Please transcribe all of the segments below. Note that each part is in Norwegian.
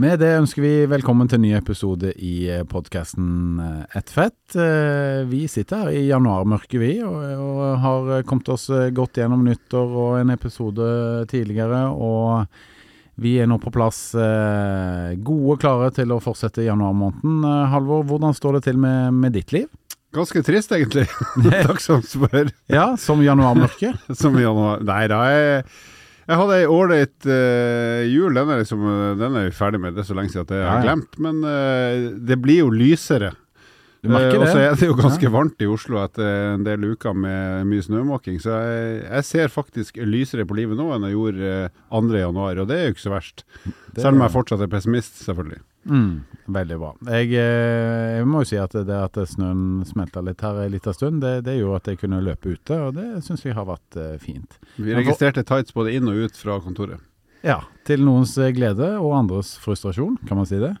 Med det ønsker vi velkommen til en ny episode i podkasten Ett fett. Eh, Vi sitter her i januarmørket, vi, og, har kommet oss godt gjennom nyttår og en episode tidligere. Og vi er nå på plass eh, gode og klare til å fortsette januarmåneden. Eh, Halvor, hvordan står det til med, med ditt liv? Ganske trist, egentlig. Takk som spør. Ja, som januarmørket? Som januar. Nei da, jeg, jeg hadde ei ålreit uh, jul. Den er, liksom, den er vi ferdig med. Det er så lenge siden at jeg har Ja, ja. glemt. Men uh, det blir jo lysere. Du merker Eh, Og så er det jo ganske varmt i Oslo etter en del uker med mye snømåking. Så jeg, jeg ser faktisk lysere på livet nå enn jeg gjorde eh, 2. januar, og det er jo ikke så verst. Selv om jeg fortsatt er pessimist, selvfølgelig. Mm, veldig bra. Jeg, eh, jeg må jo si at det at snøen smelta litt her en liten stund, det, det gjorde at jeg kunne løpe ute, og det syns jeg har vært eh, fint. Vi registrerte tights både inn og ut fra kontoret. Ja, til noens eh, glede og andres frustrasjon, kan man si det?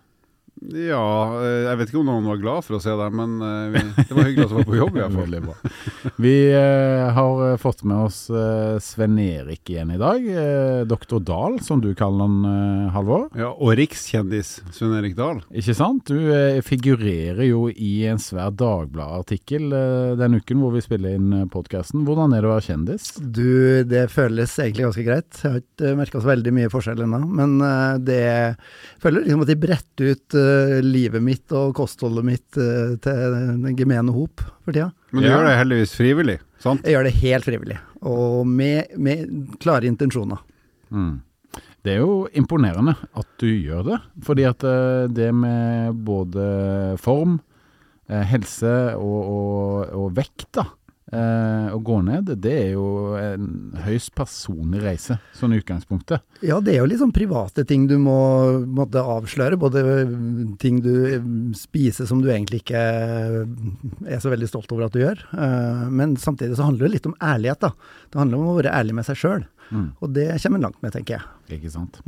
Ja, eh, jeg vet ikke om noen var glad for å se deg, men eh, vi, det var hyggelig at du var på jobb i hvert fall. Vi eh, har fått med oss eh, Sven Erik igjen i dag. Eh, Doktor Dahl, som du kaller han, Halvor. Ja, og rikskjendis Sven-Erik Dahl. Ikke sant? Du figurerer jo i en svær Dagbladet-artikkel den uken hvor vi spiller inn podkasten. Hvordan er det å være kjendis? Du, det føles egentlig ganske greit. Jeg har ikke merka så veldig mye forskjell ennå. Men det føler liksom at de bretter ut livet mitt og kostholdet mitt eh, til den gemene hop for tida. Men du Ja. gjør det heldigvis frivillig, sant? Jeg gjør det helt frivillig, og med, med klare intensjoner. Mm. Det er jo imponerende at du gjør det, fordi at eh, det med både form, eh, helse og, og, og vekt, da, eh, å gå ned, det er jo en høyst personlig reise, sånn utgangspunktet. Ja, det er jo litt sånn private ting du må måtte avsløre. Både ting du spiser som du egentlig ikke er så veldig stolt over at du gjør. Eh, Men samtidig så handler det litt om ærlighet, da. Det handler om å være ærlig med seg sjøl. Mm. Og det kommer en langt med, tenker jeg. Ikke sant.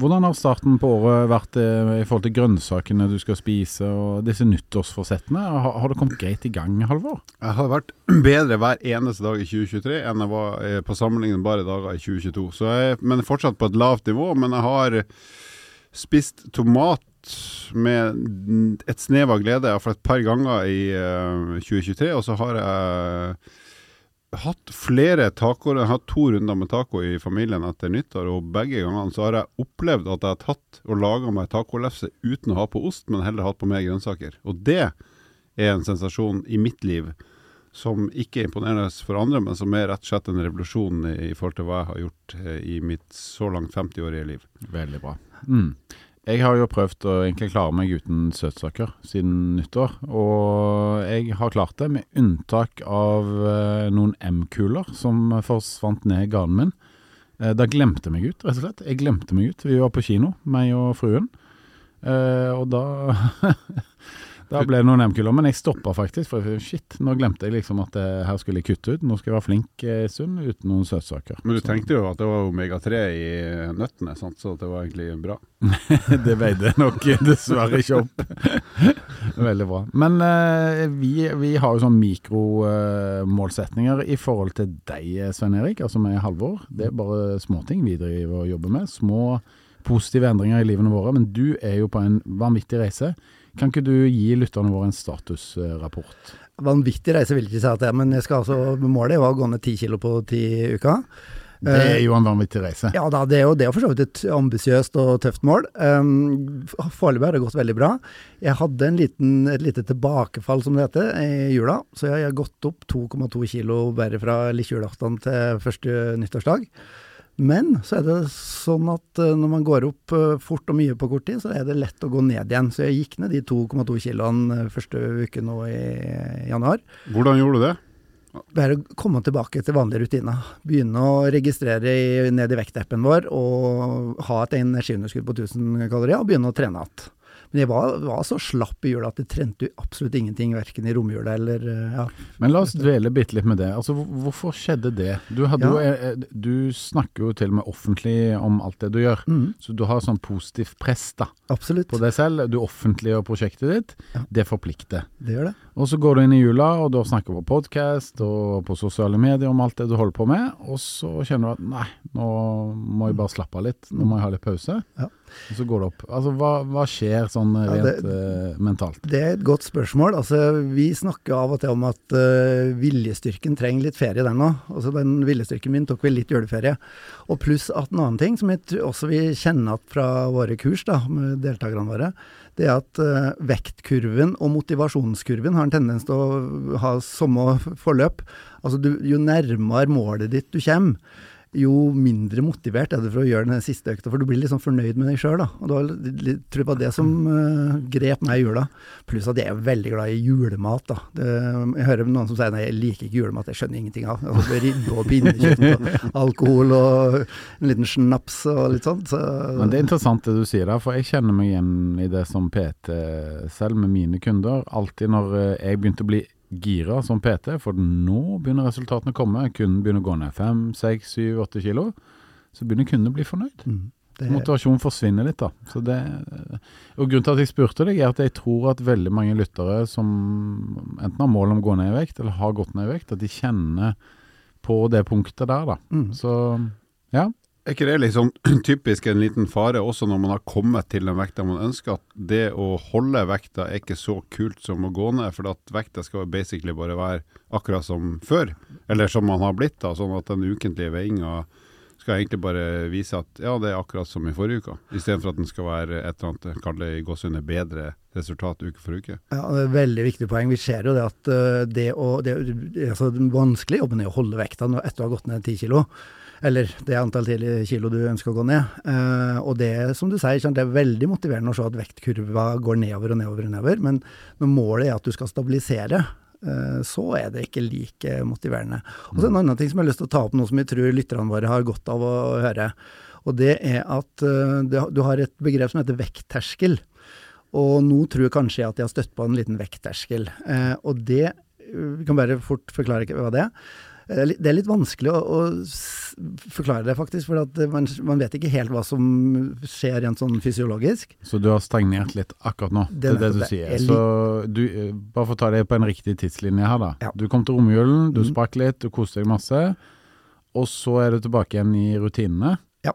Hvordan har starten på året vært eh, i forhold til grønnsakene du skal spise og disse nyttårsforsettene? Har, har det kommet greit i gang, Halvor? Jeg har vært bedre hver eneste dag i 2023 enn jeg var eh, på sammenlignbare dager i 2022. Så jeg, men fortsatt på et lavt nivå. Men jeg har spist tomat med et snev av glede for et par ganger i eh, 2023. Og så har jeg hatt flere tacoer. Jeg har hatt to runder med taco i familien etter nyttår, og begge gangene så har jeg opplevd at jeg har tatt og laga meg tacolefse uten å ha på ost, men heller hatt på mer grønnsaker. Og det er en sensasjon i mitt liv som ikke er imponerende for andre, men som er rett og slett en revolusjon i, i forhold til hva jeg har gjort eh, i mitt så langt 50-årige liv. Veldig bra. Mm. Jeg har jo prøvd å egentlig klare meg uten søtsaker siden nyttår, og jeg har klart det med unntak av eh, noen M-kuler som forsvant ned i ganen min. Eh, da glemte meg ut, rett og slett. Jeg glemte meg ut. Vi var på kino, meg og fruen, eh, og da Da ble det noen M-kuler, men jeg stoppa faktisk, for shit, nå glemte jeg liksom at eh, her skulle jeg kutte ut. Nå skal jeg være flink eh, en stund uten noen søtsaker. Men du Så- tenkte jo at det var omega-3 i nøttene, sant? så det var egentlig bra. det veide nok dessverre ikke opp. Veldig bra. Men eh, vi, vi har jo sånn mikromålsetninger i forhold til deg, Svein Erik, altså med Halvor. Det er bare småting vi driver og jobber med. Små positive endringer i livene våre. Men du er jo på en vanvittig reise. Kan ikke du gi lytterne våre en statusrapport? Vanvittig reise vil jeg ikke si at det men jeg skal altså, målet jo å gå ned ti kilo på ti uker. Det er jo en vanvittig reise. Ja da, det er jo, det er for så vidt et ambisiøst og tøft mål. Um, Foreløpig har det gått veldig bra. Jeg hadde en liten, et lite tilbakefall, som det heter, i jula. Så jeg har gått opp 2,2 kilo bare fra lille julaften til første nyttårsdag. Men så er det sånn at eh, når man går opp eh, fort og mye på kort tid, så er det lett å gå ned igjen. Så jeg gikk ned de 2,2 kiloene eh, første uke nå i januar. Hvordan gjorde du det? Bare komme tilbake til vanlige rutiner. Begynne å registrere ned i vektappen vår og ha et energiunderskudd på 1000 kalorier, og begynne å trene igjen. Men jeg var, var så slapp i hjula at det trente absolutt ingenting, verken i romjula eller eh, ja. Men la oss dvele bitte litt med det. Altså, Hvorfor skjedde det? Du, hadde Ja. jo, eh, eh, du snakker jo til og med offentlig om alt det du gjør, Mm, så du har sånn positivt press da, absolutt. på deg selv. Du offentliggjør prosjektet ditt. Ja. Det forplikter. Det gjør det. Og så går du inn i jula, og da snakker du på podkast og på sosiale medier om alt det du holder på med, og så kjenner du at nei, nå må jeg bare slappe av litt. Nå må jeg ha litt pause. Ja. Og så går det opp. Altså, hva, hva skjer sånn Ja, rent det- uh, mentalt? Det er et godt spørsmål. Altså, vi snakker av og til om at uh, viljestyrken trenger litt ferie, den òg. Altså, den viljestyrken min tok vel litt juleferie. Og pluss at en annen ting som jeg også vi kjenner igjen fra våre kurs da, med deltakerne våre, det er at uh, vektkurven og motivasjonskurven har en tendens til å ha samme forløp. Altså, du, jo nærmere målet ditt du kommer, jo mindre motivert er du for å gjøre den siste økta, for du blir liksom fornøyd med deg sjøl. Og var litt, tror jeg var det som uh, grep meg i jula. Pluss at jeg er veldig glad i julemat. da. Det, jeg hører noen som sier nei, jeg liker ikke julemat, jeg skjønner ingenting av. Altså, ribbe og pinnekjøtt og alkohol og en liten snaps og litt sånt. Så, Men det er interessant det du sier der, for jeg kjenner meg igjen i det som PT selv med mine kunder. Alltid når eh, jeg begynte å bli gira som PT, for nå begynner resultatene å komme. Kunden begynner å gå ned 5, 6, 7, 8 kilo. Så begynner kunden å bli fornøyd. Mm, det, Motivasjonen forsvinner litt, da. Så det, og Grunnen til at jeg spurte deg, er at jeg tror at veldig mange lyttere som enten har mål om å gå ned i vekt, eller har gått ned i vekt, at de kjenner på det punktet der, da. mm, Så ja. Er ikke det liksom typisk en liten fare også når man har kommet til den vekta man ønsker, at det å holde vekta er ikke så kult som å gå ned, for at vekta skal basically bare være akkurat som før, eller som man har blitt da, sånn at den ukentlige veiinga skal egentlig bare vise at ja, det er akkurat som i forrige uke, istedenfor at den skal være et eller annet, kall det i gåsehudet bedre resultat uke for uke. Ja, det er et veldig viktig poeng. Vi ser jo det at eh, det, å, det, altså, den vanskelige jobben er å holde vekta etter å ha gått ned 10 kilo. Eller det antall kilo du ønsker å gå ned. Eh, og det som du sier, det er veldig motiverende å se at vektkurva går nedover og nedover og nedover. Men når målet er at du skal stabilisere, eh, så er det ikke like motiverende. Og så en annen ting som jeg har lyst til å ta opp, noe som jeg tror lytterne våre har godt av å høre. Og det er at eh, du har et begrep som heter vektterskel. Og nå tror jeg kanskje at jeg har støtt på en liten vektterskel. Og det Vi kan bare fort forklare hva det er. Eh, Det er litt vanskelig å, å forklare det, faktisk. For at man, man vet ikke helt hva som skjer rent sånn fysiologisk. Så du har stagnert litt akkurat nå, Det det er det du sier. Så du, eh, bare for å ta det på en riktig tidslinje her, da. Ja. Du kom til romjulen, du mm. sprakk litt, du koste deg masse. Og så er du tilbake igjen i rutinene. Ja.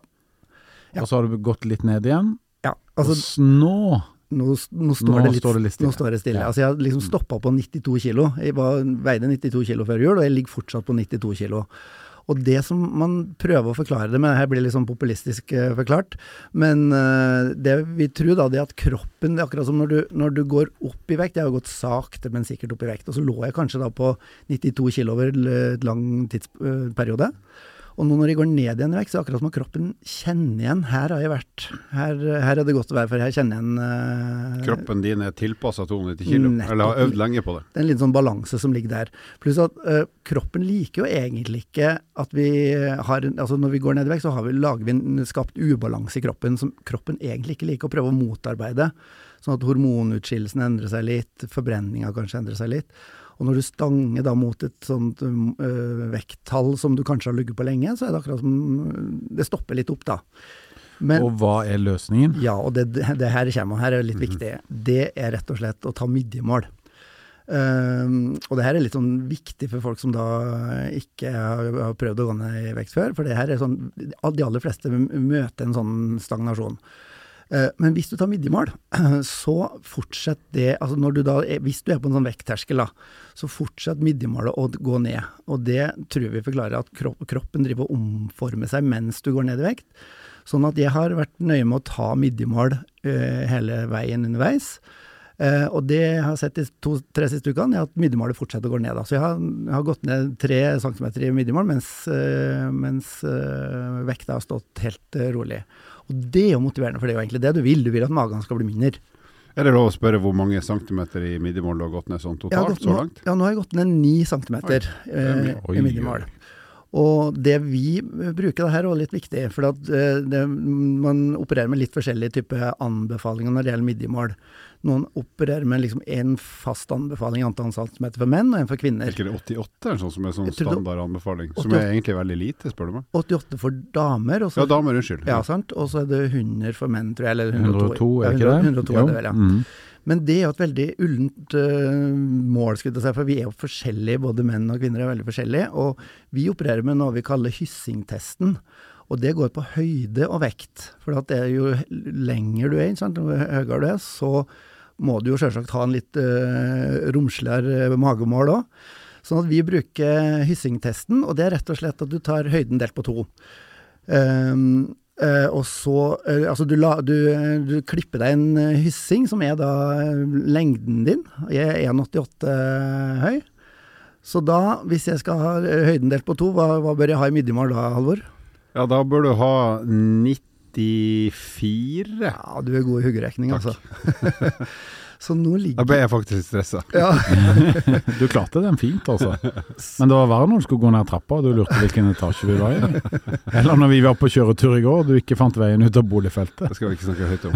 Ja. Og så har du gått litt ned igjen. Ja, altså og nå nå, nå, står, Nå det litt, står det litt stille. Nå står det stille. Ja. Altså jeg har liksom stoppa på 92 kilo. Jeg var, veide 92 kilo før jul, og jeg ligger fortsatt på 92 kilo. Og det som man prøver å forklare det med, her blir litt sånn populistisk eh, forklart, men eh, det vi tror da, det er at kroppen, det er akkurat som når du, når du går opp i vekt, jeg har gått sakte, men sikkert opp i vekt, og så lå jeg kanskje da på 92 kilo over et lang tidsperiode. Og nå når jeg går ned igjen i vekt, så er det akkurat som om kroppen kjenner igjen, her har jeg vært, her, her er det godt å være, for her kjenner jeg igjen uh, Kroppen din er tilpassa 290 kilo, Nettopp. eller har øvd lenge på det. det er en liten sånn balanse som ligger der. Pluss at uh, kroppen liker jo egentlig ikke at vi har Altså når vi går ned i vekt, så har vi, lager vi en, skapt ubalanse i kroppen som kroppen egentlig ikke liker å prøve å motarbeide. Sånn at hormonutskillelsen endrer seg litt, forbrenninga kanskje endrer seg litt. Og når du stanger da mot et sånt øh, vekttall som du kanskje har ligget på lenge, så er det akkurat som Det stopper litt opp, da. Men, Og hva er løsningen? ja, og det, det her kommer, her er litt viktig. Det er rett og slett å ta midjemål. Um, og det her er litt sånn viktig for folk som da ikke har, har prøvd å gå ned i vekt før, for det her er sånn De aller fleste møter en sånn stagnasjon. Uh, men hvis du tar midjemål, så fortsett det altså du da Hvis du er på en sånn vektterskel, da, så fortsett midjemålet å gå ned. Og det tror vi forklarer at kroppen driver og omformer seg mens du går ned i vekt. Sånn at jeg har vært nøye med å ta midjemål uh, hele veien underveis. Uh, og det jeg har sett de to-tre siste ukene, er at midjemålet fortsetter å gå ned. Da. Så jeg har, jeg har gått ned tre centimeter i midjemål, mens, uh, mens uh, vekta har stått helt eh, rolig. Og det er jo motiverende, for det er jo egentlig det du vil. Du vil at magen skal bli mindre. Er det lov å spørre hvor mange centimeter i midjemål du har gått ned sånn totalt gått, så langt? ja, nå har jeg gått ned ni centimeter er eh, i midjemål. Og det vi bruker det her er litt viktig, for at eh, det, man opererer med litt forskjellige typer anbefalinger når det gjelder midjemål. Noen opererer med liksom én fast anbefaling i antall centimeter for menn og en for kvinner. Er ikke det 88 eller sånn som er sånn Jeg standard anbefaling? Som er egentlig veldig lite, spør du meg. 88 for damer, Også, Ja, damer, unnskyld. Ja, sant. Og så er det 100 for menn, tror jeg. Eller 102. 102, er Ja, ikke det? 102 er det vel, ja. Mm. Men det er jo et veldig ullent uh, mål, skulle jeg si, for vi er jo forskjellige, både menn og kvinner er veldig forskjellige. Og vi opererer med noe vi kaller hyssingtesten. Og det går på høyde og vekt. For at det er jo lenger du er, ikke sant? jo høyere du er, så må du jo selvsagt ha en litt uh, romsligere magemål òg. Sånn at vi bruker hyssingtesten, og det er rett og slett at du tar høyden delt på to. Um, uh, og så uh, Altså, du, la, du, du klipper deg en eh, hyssing, som er da eh, lengden din. Jeg er 1,88 høy. Så da, hvis jeg skal ha eh, høyden delt på to, hva, hva bør jeg ha i midjemål da, Halvor? Ja, da bør du ha 94. Ja, du er god i huggerekning, altså. så nå ligger Da ble jeg faktisk stressa. ja, Du klarte den fint, altså. Men det var verre når du skulle gå ned trappa og du lurte hvilken etasje vi var i. Eller når vi var på kjøretur i går og du ikke fant veien ut av boligfeltet. Det skal vi ikke snakke høyt om.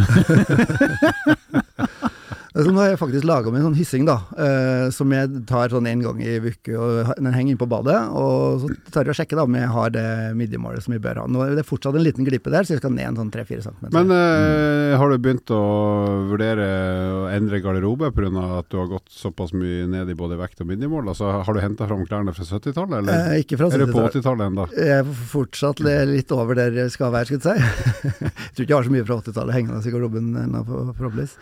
Så nå har jeg faktisk laga meg en sånn hyssing, da, eh, som jeg tar sånn én gang i uka. Den henger inn på badet, og så tar jeg og sjekker da om jeg har det midjemålet som jeg bør ha. Nå er det fortsatt en liten glipe der, så jeg skal ned en sånn 3-4 cm. Men eh, har du begynt å vurdere å endre garderobe pga. at du har gått såpass mye ned i både vekt og midjemål? Altså, har du henta fram klærne fra 70-tallet, eller eh, ikke fra er du på 80-tallet ennå? Jeg er fortsatt litt over der jeg skal være, skulle jeg si. jeg tror ikke jeg har så mye fra 80-tallet hengende i garderoben ennå, for- forhåpentligvis.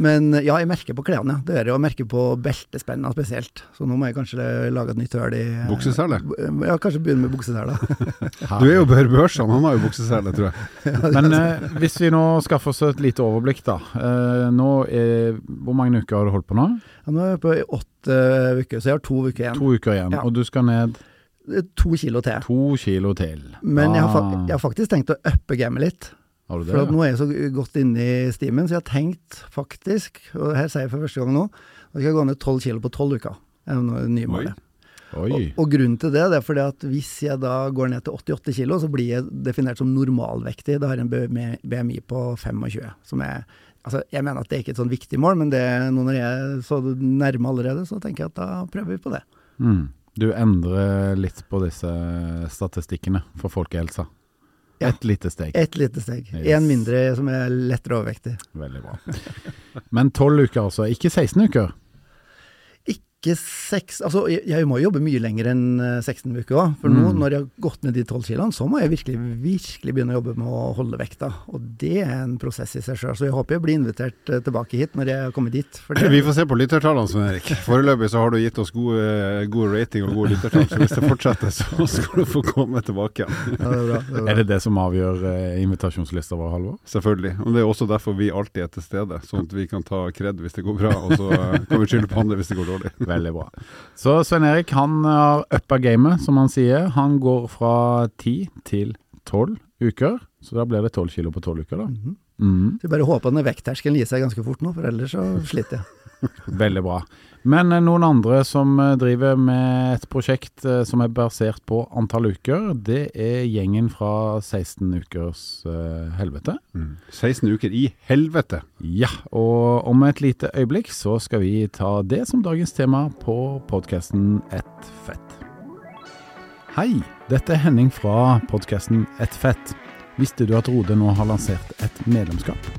Men ja, jeg merker på klærne, ja. Det gjør jeg, å merke på beltespennene spesielt. Så nå må jeg kanskje lage et nytt høl i Bukseselet? Ja, kanskje begynne med bukseselet. Du er jo Bør Børsan, han har jo buksesele, tror jeg. Men eh, hvis vi nå skaffer oss et lite overblikk, da. Eh, nå er, hvor mange uker har du holdt på nå? Ja, nå er jeg på i åtte uker, så jeg har to uker igjen. To uker igjen. Ja. Og du skal ned To, kilo til. to kilo til. Men jeg har, Ah, jeg har faktisk tenkt å uppe gamet litt. Har du det? For nå er jeg så godt inne i stimen, så jeg har tenkt faktisk, og her sier jeg for første gang nå, at jeg skal gå ned tolv kilo på tolv uker. Er noe nye målet. Oi. Og, og grunnen til det, det er fordi at hvis jeg da går ned til 88 kilo, så blir jeg definert som normalvektig. Da har jeg en BMI på 25, som er Altså, jeg mener at det er ikke et sånn viktig mål, men det nå når jeg er så nærme allerede, så tenker jeg at da prøver vi på det. Mm. Du endrer litt på disse statistikkene for folkehelsa. Ja. Et lite steg. Et lite steg. Yes. Mindre som er lettere overvektig. Veldig bra. Men tolv uker, altså. Ikke 16 uker. Ikke seks Altså, jeg, jeg må jobbe mye lenger enn eh, 16 uker òg. For nå, Mm. når jeg har gått ned de 12 kiloene, så må jeg virkelig, virkelig begynne å jobbe med å holde vekta. Og det er en prosess i seg sjøl. Så jeg håper jeg blir invitert eh, tilbake hit når jeg har kommet dit. For det, Vi får se på lyttertallene, Svein Erik. Foreløpig så har du gitt oss gode, gode rating og gode lyttertall, så hvis det fortsetter, så skal du få komme tilbake igjen. ja, det er bra. Det er bra. Er det det som avgjør eh, invitasjonslista vår, Halvor? Selvfølgelig. Og det er også derfor vi alltid er til stede, sånn at vi kan ta kred hvis det går bra, og så eh, kan vi skylde på andre hvis det går dårlig. Veldig bra. Så Svein Erik han har uppa gamet, som han sier. Han går fra 10 til 12 uker. Så da blir det 12 kilo på 12 uker, da. Mm. Mhm. Så jeg bare håper at vektterskelen gir seg ganske fort nå, for ellers så sliter jeg. Veldig bra. Men eh, noen andre som eh, driver med et prosjekt eh, som er basert på antall uker, det er gjengen fra 16 ukers helvete. 16 uker i helvete. Ja, og om et lite øyeblikk så skal vi ta det som dagens tema på podkasten Ett fett. Hei, dette er Henning fra podkasten Ett fett. Visste du at Rode nå har lansert et medlemskap?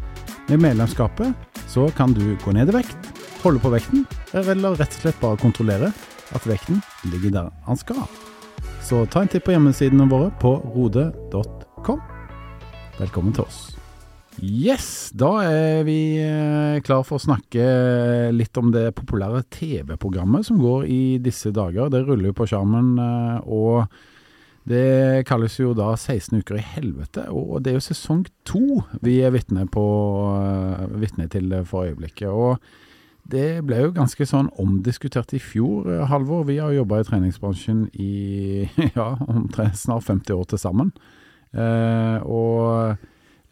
Med medlemskapet så kan du gå ned i vekt, holde på vekten, eller rett og slett bare kontrollere at vekten ligger der han skal. Så ta en titt på hjemmesidene våre på rode.com. Velkommen til oss. Yes, da er vi eh, klar for å snakke litt om det populære TV-programmet som går i disse dager. Det ruller jo på skjermen, eh, og det kalles jo da 16 uker i helvete. Og det er jo sesong to vi er vitne eh, til for øyeblikket. Og det ble jo ganske sånn omdiskutert i fjor, eh, Halvor. Vi har jobba i treningsbransjen i ja, omtrent snart 50 år til sammen. Eh, og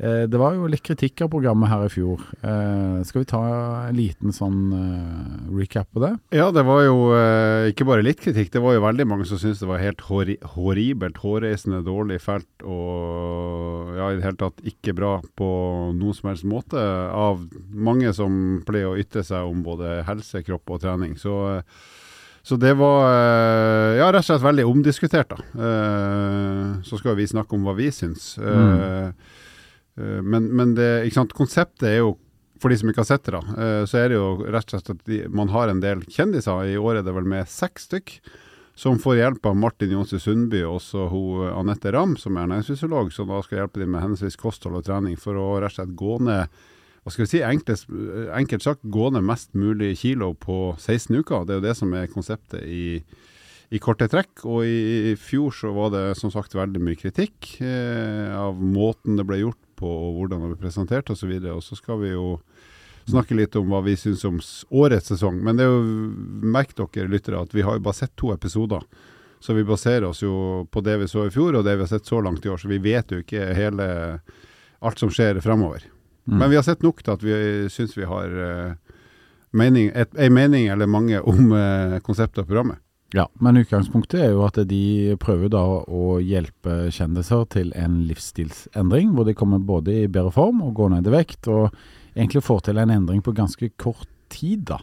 det var jo litt kritikk av programmet her i fjor. Eh, skal vi ta en liten sånn eh, recap på det? Ja, det var jo eh, ikke bare litt kritikk. Det var jo veldig mange som syntes det var helt horri horribelt, hårreisende, dårlig felt og ja, i det hele tatt ikke bra på noen som helst måte. Av mange som pleier å ytre seg om både helse, kropp og trening. Så eh, så det var eh, ja, rett og slett veldig omdiskutert, da. Eh, så skal vi snakke om hva vi syns. Mm. Men, men det, konseptet er jo for de som ikke har sett det, da, så er det jo rett og slett at de, man har en del kjendiser. I år er det vel med seks stykk. Som får hjelp av Martin Johnsen Sundby og også hun Anette Ramm, som er næringsfysiolog, som da skal hjelpe dem med henholdsvis kosthold og trening for å rett og slett gå ned hva skal vi si, enkelt, enkelt sagt gå ned mest mulig kilo på 16 uker. Det er jo det som er konseptet i, i korte trekk. Og i, i, fjor så var det som sagt veldig mye kritikk eh, av måten det ble gjort på, og hvordan det ble presentert osv. Og, så og så skal vi jo snakke litt om hva vi syns om årets sesong. Men det er jo, merk dere lyttere at vi har jo bare sett to episoder. Så vi baserer oss jo på det vi så i fjor og det vi har sett så langt i år. Så vi vet jo ikke hele alt som skjer fremover. Mm. Men vi har sett nok til at vi syns vi har uh, mening, et, en mening eller mange om uh, konseptet og programmet. Ja, men utgangspunktet er jo at de prøver da å hjelpe kjendiser til en livsstilsendring, hvor de kommer både i bedre form og går ned i vekt, og egentlig får til en endring på ganske kort tid, da.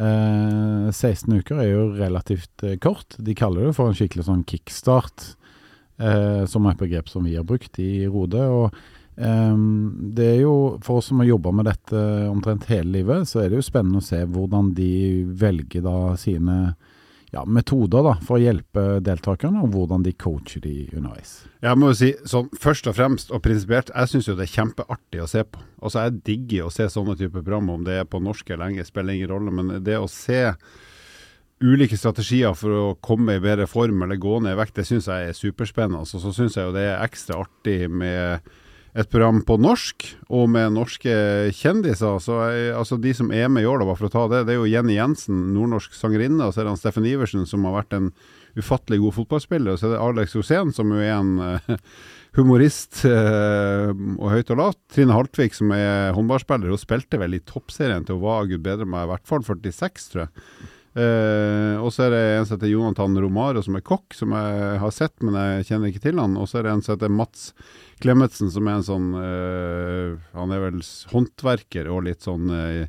Eh, 16 uker er jo relativt eh, kort. De kaller det for en skikkelig sånn kickstart, eh, som er et begrep som vi har brukt i Rode. og eh, det er jo, For oss som har jobba med dette omtrent hele livet, så er det jo spennende å se hvordan de velger da sine ja, metoder da, for å hjelpe deltakerne, og hvordan de coacher de underveis. Jeg må jo si, sånn, Først og fremst og prinsipielt, jeg syns det er kjempeartig å se på. Altså, Jeg digger å se sånne typer program, om det er på norsk eller engelsk, spiller ingen rolle. Men det å se ulike strategier for å komme i bedre form eller gå ned i vekt, det syns jeg er superspennende. Altså, så syns jeg jo det er ekstra artig med et program på norsk, og med norske kjendiser. Så jeg, altså De som er med i år, da, for å ta det, det er jo Jenny Jensen, nordnorsk sangerinne. Og så er det han Steffen Iversen, som har vært en ufattelig god fotballspiller. Og så er det Alex Rosén, som jo er en uh, humorist uh, og høyt og lavt. Trine Haltvik, som er håndballspiller. Hun spilte vel i toppserien til hun var gud bedre meg, i hvert fall 46, tror jeg. Uh, og så er det en som heter Jonathan Romaro, som er kokk, som jeg har sett, men jeg kjenner ikke til han. Og så er det en som heter Mats Klemetsen, som er en sånn uh, Han er vel håndverker og litt sånn uh,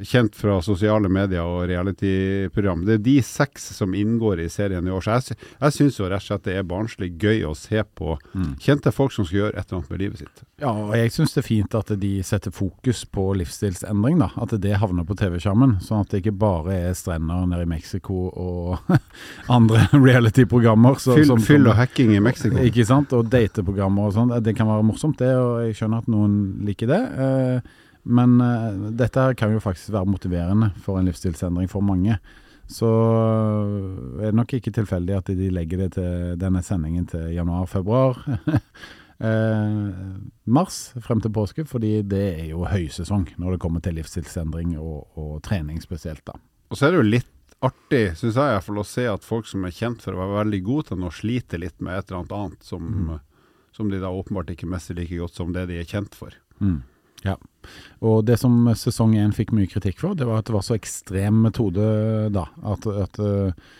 kjent fra sosiale medier og reality-program. Det er de seks som inngår i serien i år. Så jeg, jeg syns jo rett og slett det er barnslig gøy å se på mm. kjente folk som skal gjøre et eller annet med livet sitt. Ja, og jeg syns det er fint at de setter fokus på livsstilsendring, da. At det havner på TV-skjermen. Sånn at det ikke bare er strender nede i Mexico og andre reality-programmer. Fyll, fyll, og hacking i Mexico. Ikke sant. Og dateprogrammer og sånn. Det kan være morsomt, det. Og jeg skjønner at noen liker det. Eh, men uh, dette kan jo faktisk være motiverende for en livsstilsendring for mange. Så uh, er det nok ikke tilfeldig at de legger det til denne sendingen til januar-februar. eh, mars frem til påske, fordi det er jo høysesong når det kommer til livsstilsendring og, og trening spesielt. da. Og så er det jo litt artig, syns jeg iallfall, å se at folk som er kjent for å være veldig gode til noe, sliter litt med et eller annet annet som, mm. som de da åpenbart ikke mestrer like godt som det de er kjent for. Mm. Ja. Og det som sesong én fikk mye kritikk for, det var at det var så ekstrem metode da. At, at uh,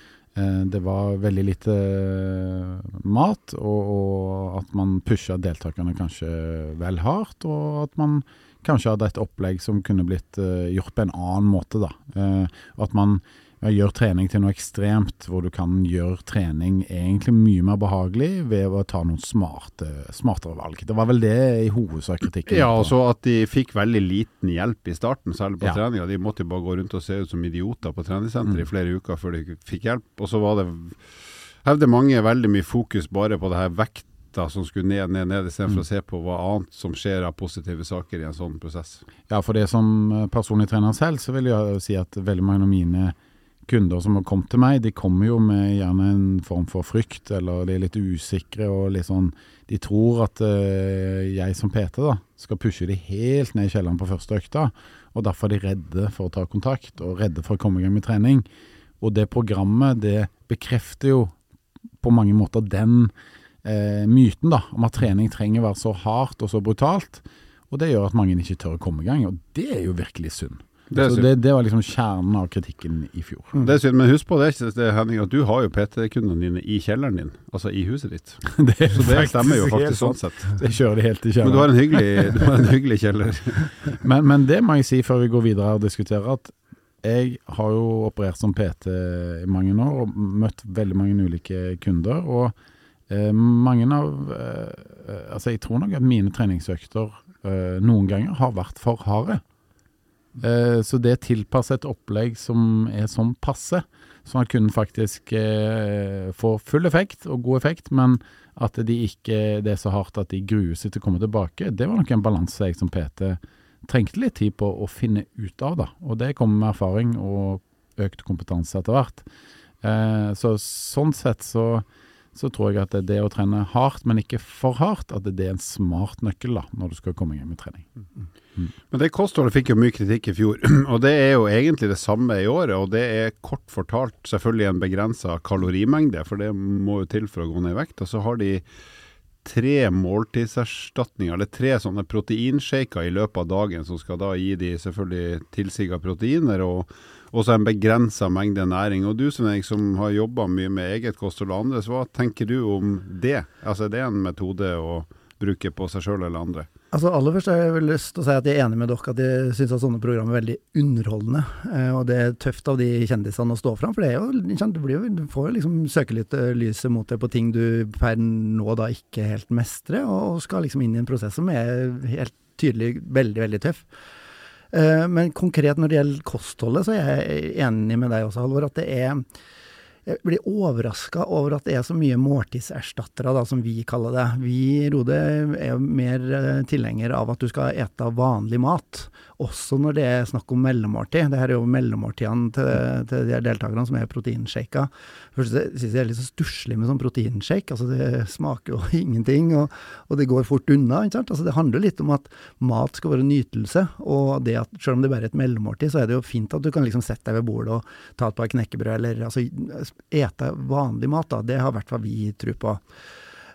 det var veldig lite uh, mat, og, og, at man pusha deltakerne kanskje vel hardt. Og at man kanskje hadde et opplegg som kunne blitt gjort på en annen måte, da. at man gjør trening til noe ekstremt, hvor du kan gjøre trening egentlig mye mer behagelig ved å ta noen smarte, smartere valg. Det var vel det i hovedsak kritikken. Ja, og så at de fikk veldig liten hjelp i starten, særlig på ja. treninga. De måtte jo bare gå rundt og se ut som idioter på treningssenteret mm. i flere uker før de fikk hjelp. Og så var det, hevde mange, veldig mye fokus bare på det her vekt som skulle ned, ned, ned, istedenfor mm. å se på hva annet som skjer av positive saker i en sånn prosess. Ja, for det som personlig trener selv, så vil jeg si at veldig mange av mine kunder som har kommet til meg, de kommer jo med gjerne en form for frykt, eller de er litt usikre og litt sånn De tror at uh, jeg som PT da, skal pushe de helt ned i kjelleren på første økta, og derfor er de redde for å ta kontakt, og redde for å komme i gang med trening. Og det programmet, det bekrefter jo på mange måter den uh, myten da, om at trening trenger å være så hardt og så brutalt. Og det gjør at mange ikke tør å komme i gang, og det er jo virkelig synd. Det så det, det var liksom kjernen av kritikken i fjor. Det er synd, men husk på det, det, Henning, at du har jo PT-kundene dine i kjelleren din, altså i huset ditt. det Så det stemmer jo faktisk sånn sett. Det kjører de helt til Men du kjelleren. har en hyggelig, du har en hyggelig kjeller. Men, men det må jeg si før vi går videre og diskuterer, at jeg har jo operert som PT i mange år og møtt veldig mange ulike kunder. Og eh, mange av eh, Altså, jeg tror nok at mine treningsøkter eh, noen ganger har vært for harde. Eh, så det tilpasser et opplegg som er sånn passe, sånn at kunden faktisk Få får full effekt og god effekt, men at de ikke, det er så hardt at de gruer seg til å komme tilbake, det var nok en balanse jeg som PT trengte litt tid på å finne ut av. da, Og det kommer med erfaring og økt kompetanse etter hvert. Eh, så sånn sett så, så tror jeg at det, det å trene hardt, men ikke for hardt, at det, er en smart nøkkel da, når du skal komme i gang med trening. Men det kostholdet fikk jo mye kritikk i fjor, og det er jo egentlig det samme i året. Og det er kort fortalt selvfølgelig en begrensa kalorimengde, for det må jo til for å gå ned i vekt. Og så har de tre måltidserstatninger, eller tre sånne proteinshaker i løpet av dagen, som skal da gi de selvfølgelig tilsiga proteiner og også en begrensa mengde næring. Og du jeg, som har jobba mye med eget kosthold og andres, hva tenker du om det? Altså Er det en metode å bruke på seg sjøl eller andre? Altså Aller først har jeg vel lyst til å si at jeg er enig med dere at jeg syns sånne programmer er veldig underholdende. Eh, og det er tøft av de kjendisene å stå fram, for det er jo, du, blir du får jo liksom søkelyset mot deg på ting du per nå da ikke helt mestrer, og skal liksom inn i en prosess som er helt tydelig veldig, veldig tøff. Eh, men konkret når det gjelder kostholdet, så er jeg enig med deg også, Halvor, at det er jeg blir overraska over at det er så mye måltidserstattere, da, som vi kaller det. Vi i Rode er mer eh, tilhenger av at du skal ete vanlig mat, også når det er snakk om mellommåltid. Dette er jo mellommåltidene til, til de deltakerne som er proteinshaker. Først syns jeg det er litt så stusslig med sånn proteinshake. Altså det smaker jo ingenting, og, og det går fort unna. ikke sant? Altså Det handler litt om at mat skal være nytelse, og det at selv om det bare er et mellommåltid, så er det jo fint at du kan liksom sette deg ved bordet og ta et par knekkebrød, eller altså ete vanlig mat. da, Det har i hvert fall vi tro på.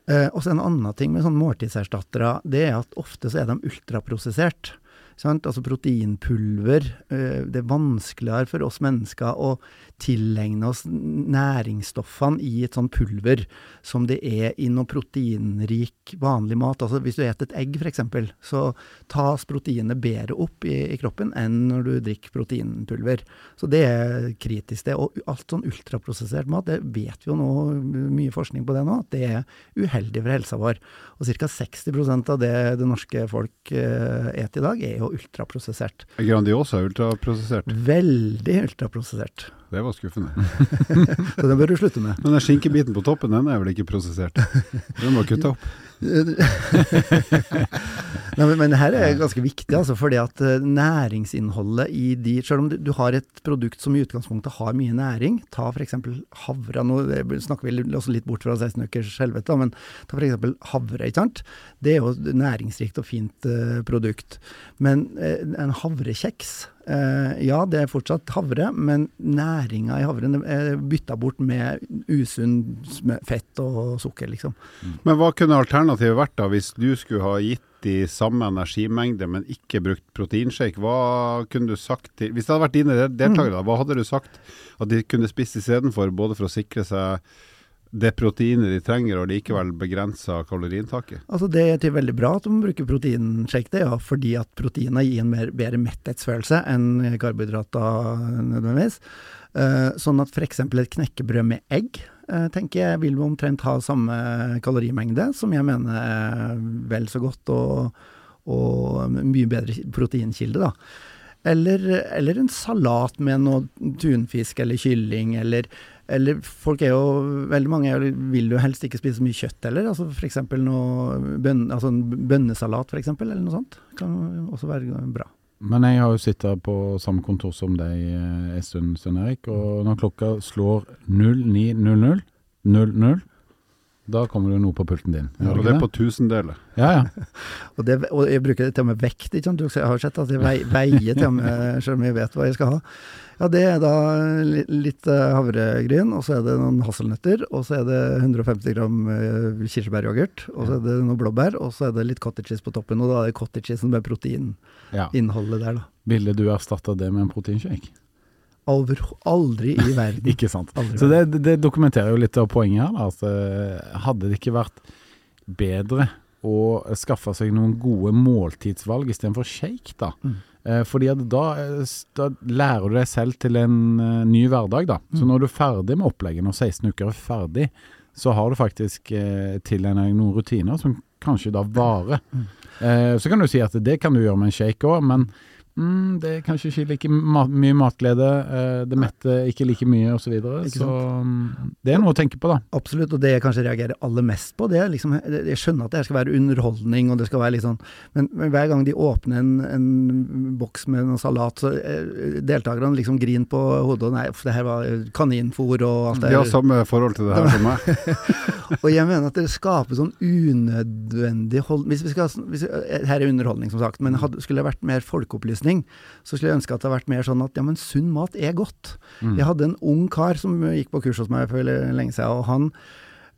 Eh, og så en annen ting med sånne måltidserstattere, det er at ofte så er de ultraprosessert. Sant? Altså proteinpulver. eh, Det er vanskeligere for oss mennesker å tilegne oss næringsstoffene i et sånt pulver som det er i noe proteinrik vanlig mat. Altså hvis du spiser et egg f.eks., så tas proteinet bedre opp i, i kroppen enn når du drikker proteinpulver. Så det er kritisk, det. Og alt sånn ultraprosessert mat, det vet vi jo nå, mye forskning på det nå, at det er uheldig for helsa vår. Og ca. 60% av det det norske folk eh, eter i dag, er jo ultraprosessert. Er Grandiosa ultraprosessert? Veldig ultraprosessert. Det var skuffende. Så den bør du slutte med. Men den skinkebiten på toppen, den er vel ikke prosessert? Den var kutta opp. Nei, men, men det her er ganske viktig, altså, fordi at eh, næringsinnholdet i de Selv om du, du har et produkt som i utgangspunktet har mye næring, ta f.eks. havre. Nå eh, snakker vi også litt bort fra 16 ukers helvete, men ta f.eks. havre. ikke sant? Det er jo et næringsrikt og fint eh, produkt. Men en havrekjeks Ja, det er fortsatt havre, men næringa i havren er bytta bort med usunn fett og sukker, liksom. Men hva kunne alternativet vært da, hvis du skulle ha gitt de samme energimengde, men ikke brukt proteinshake? Hva kunne du sagt til Hvis det hadde vært dine deltakere, hva hadde du sagt at de kunne spist istedenfor, både for å sikre seg det proteinet de trenger, og likevel begrensa kaloriinntaket? Altså Det er veldig bra at man bruker proteinshake, det, ja, fordi at proteiner gir en mer, bedre metthetsfølelse enn karbohydrater nødvendigvis. Uh, sånn at f.eks. et knekkebrød med egg tenker jeg vil omtrent ha samme kalorimengde, som jeg mener er vel så godt og, og mye bedre proteinkilde. da. Eller, eller en salat med noe tunfisk eller kylling, eller, eller folk er jo Veldig mange jo- vil jo helst ikke spise så mye kjøtt heller. altså F.eks. noe bønn, altså en bønnesalat, for eksempel, eller noe sånt. Kan også være bra. Men jeg har jo sittet på samme kontor som deg eh, en stund, Svein Erik, og når klokka slår 09.00 00 Da kommer det noe på pulten din. Ja, Og det er på tusendeler. Ja, ja. Og, det, og jeg bruker det til og med vekt. ikke sant? Du jeg har sett at jeg veier til og med, selv om jeg vet hva jeg skal ha. Ja, Det er da litt eh, havregryn, og så er det noen hasselnøtter, og så er det 150 gram eh, kirsebæryoghurt, og så er det noe blåbær, og så er det litt cottage cheese på toppen. Og da er det cottage cheese med proteininnholdet der, da. Ville du erstatta det med en proteinshake? Over, aldri i verden. Ikke sant. Så det, det dokumenterer jo litt av poenget her. Altså, hadde det ikke vært bedre å skaffe seg noen gode måltidsvalg istedenfor shake, da? Mm. Eh, fordi da, eh, da lærer du deg selv til en uh, ny hverdag, da. Så Mm. når du er ferdig med opplegget, når 16 uker er ferdig, så har du faktisk eh, tilegnet deg noen rutiner som kanskje da varer. Mm. Eh, så kan du si at det kan du gjøre med en shake òg, men mm, det er kanskje ikke like ma mye matglede. Eh, det metter ikke like mye osv. Så, videre, så mm, det er noe å tenke på, da. Absolutt, og det jeg kanskje reagerer aller mest på, det er liksom Jeg skjønner at det her skal være underholdning, og det skal være litt sånn Men, men hver gang de åpner en, en boks med noe salat, så eh, deltakerne liksom griner på hodet og Nei, uff, det her var kaninfôr og alt det De har samme forhold til det her som meg. Og jeg mener at det skaper sånn unødvendig hold... Hvis vi skal, hvis, her er underholdning, som sagt, men hadde, skulle det vært mer folkeopplysning, så skulle jeg ønske at det hadde vært mer sånn at ja, men sunn mat er godt. Mm. Jeg hadde en ung kar som gikk på kurs hos meg for lenge siden, og han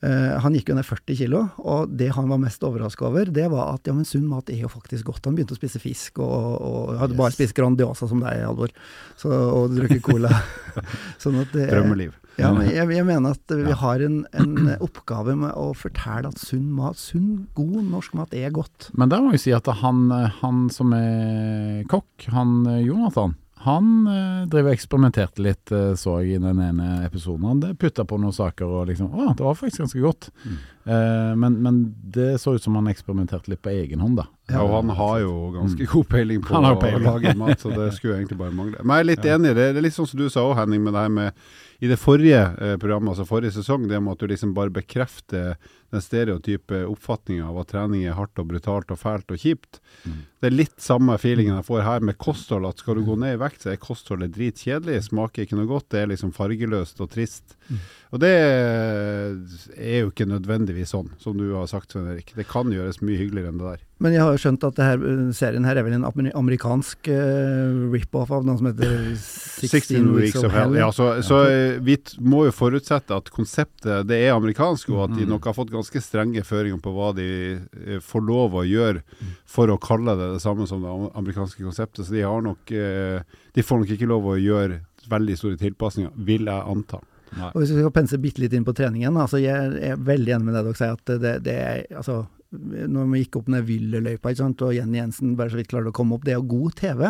han gikk jo ned 40 kilo, og det han var mest overraska over, det var at ja, men sunn mat er jo faktisk godt. Han begynte å spise fisk, og, og hadde bare spist Grandiosa som deg, Halvor, så, og drukket cola. sånn at det, Drømmeliv. ja, men jeg, jeg mener at vi Ja. har en, en oppgave med å fortelle at sunn mat, sunn, god norsk mat er godt. Men der må vi si at han, eh, han som er kokk, han eh, Jonathan, han eh, driver og eksperimenterte litt, eh, så jeg i den ene episoden. Han putta på noen saker og liksom Å, det var faktisk ganske godt. Mm. Eh, men, men det så ut som han eksperimenterte litt på egen hånd, da. Ja, og han har jo ganske god peiling på å lage mat, så det skulle egentlig bare mangle. Men jeg er litt enig, det er litt sånn som du sa òg, Henning, med det her med i det forrige eh, programmet, altså forrige sesong, det med at du liksom bare bekrefter den stereotype oppfatninga av at trening er hardt og brutalt og fælt og kjipt. Mm. Det er litt samme feelingen jeg får her med kosthold, at skal du gå ned i vekt, så er kostholdet dritkjedelig, smaker ikke noe godt, det er liksom fargeløst og trist. Mm. Og det er jo ikke nødvendigvis sånn, som du har sagt, Svein Erik. Det kan gjøres mye hyggeligere enn det der. Men jeg har jo skjønt at det her, serien her er vel en amerikansk uh, rip-off av noe som heter 16, Weeks of Hell. Ja, så så eh, vi må jo forutsette at konseptet det er amerikansk, og at de Mm. nok har fått ganske strenge føringer på hva de eh, får lov å gjøre for å kalle det det samme som det amerikanske konseptet. Så de har nok De får nok ikke lov å gjøre veldig store tilpasninger, vil jeg anta. Og hvis vi skal pense bitte litt inn på treningen, altså jeg er veldig enig med det dere sier, at det, det er altså når vi gikk opp ned Vyllerløypa, ikke og Jenny Jensen bare så vidt klarte å komme opp, det er jo god TV,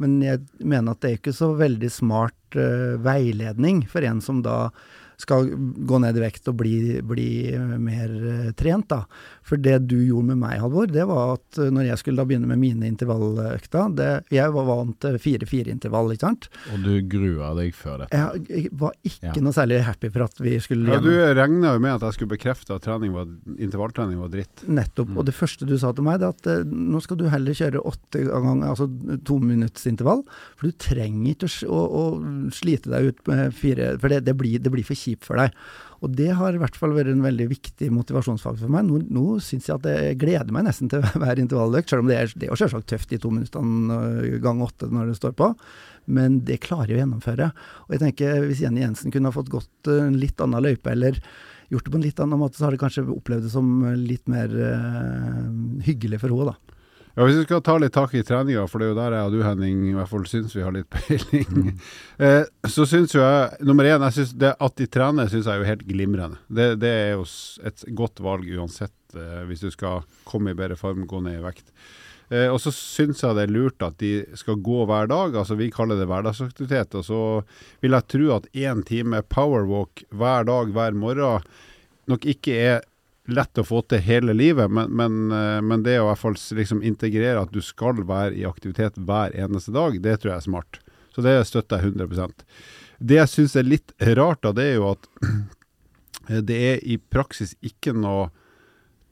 men jeg mener at det er ikke så veldig smart uh, veiledning for en som da skal gå ned i vekt og bli, bli mer eh, trent, da. For det du gjorde med meg, Halvor, det var at eh, når jeg skulle da begynne med mine intervalløkter, det, jeg var vant til fire-fire-intervall, ikke sant. Og du grua deg før dette. Jeg, jeg var ikke Ja. noe særlig happy for at vi skulle Ja, du gjennom- regna jo med at jeg skulle bekrefte at var, intervalltrening var dritt. Nettopp. Mm. Og det første du sa til meg, det er at eh, nå skal du heller kjøre åtte ganger, altså tominuttsintervall, minutts intervall. For du trenger ikke å, å, å slite deg ut med fire, for det, det, blir, det blir for kjipt for deg. Og det har i hvert fall vært en veldig viktig motivasjonsfaktor for meg. Nå, nå syns jeg at jeg gleder meg nesten til hver intervalløkt, selv om det er, det er selvsagt tøft de to minuttene øh, gang åtte når det står på. Men det klarer jeg å gjennomføre. Og jeg tenker hvis Jenny Jensen kunne ha fått gått øh, en litt annen løype, eller gjort det på en litt annen måte, så har det kanskje opplevd det som litt mer øh, hyggelig for henne, da. Ja, Hvis vi skal ta litt tak i treninga, for det er jo der jeg og du Henning i hvert fall syns vi har litt peiling, eh, så syns jo jeg Nummer én, jeg synes det at de trener syns jeg er jo helt glimrende. Det, det er jo et godt valg uansett, eh, hvis du skal komme i bedre form, gå ned i vekt. Eh, og så syns jeg det er lurt at de skal gå hver dag, altså vi kaller det hverdagsaktivitet. Og så vil jeg tro at én time powerwalk hver dag, hver morgen, nok ikke er lett å få til hele livet, men, men, eh, men det å i hvert fall liksom integrere at du skal være i aktivitet hver eneste dag, det tror jeg er smart. Så det støtter jeg 100 Det jeg syns er litt rart, da, det er jo at det er i praksis ikke noe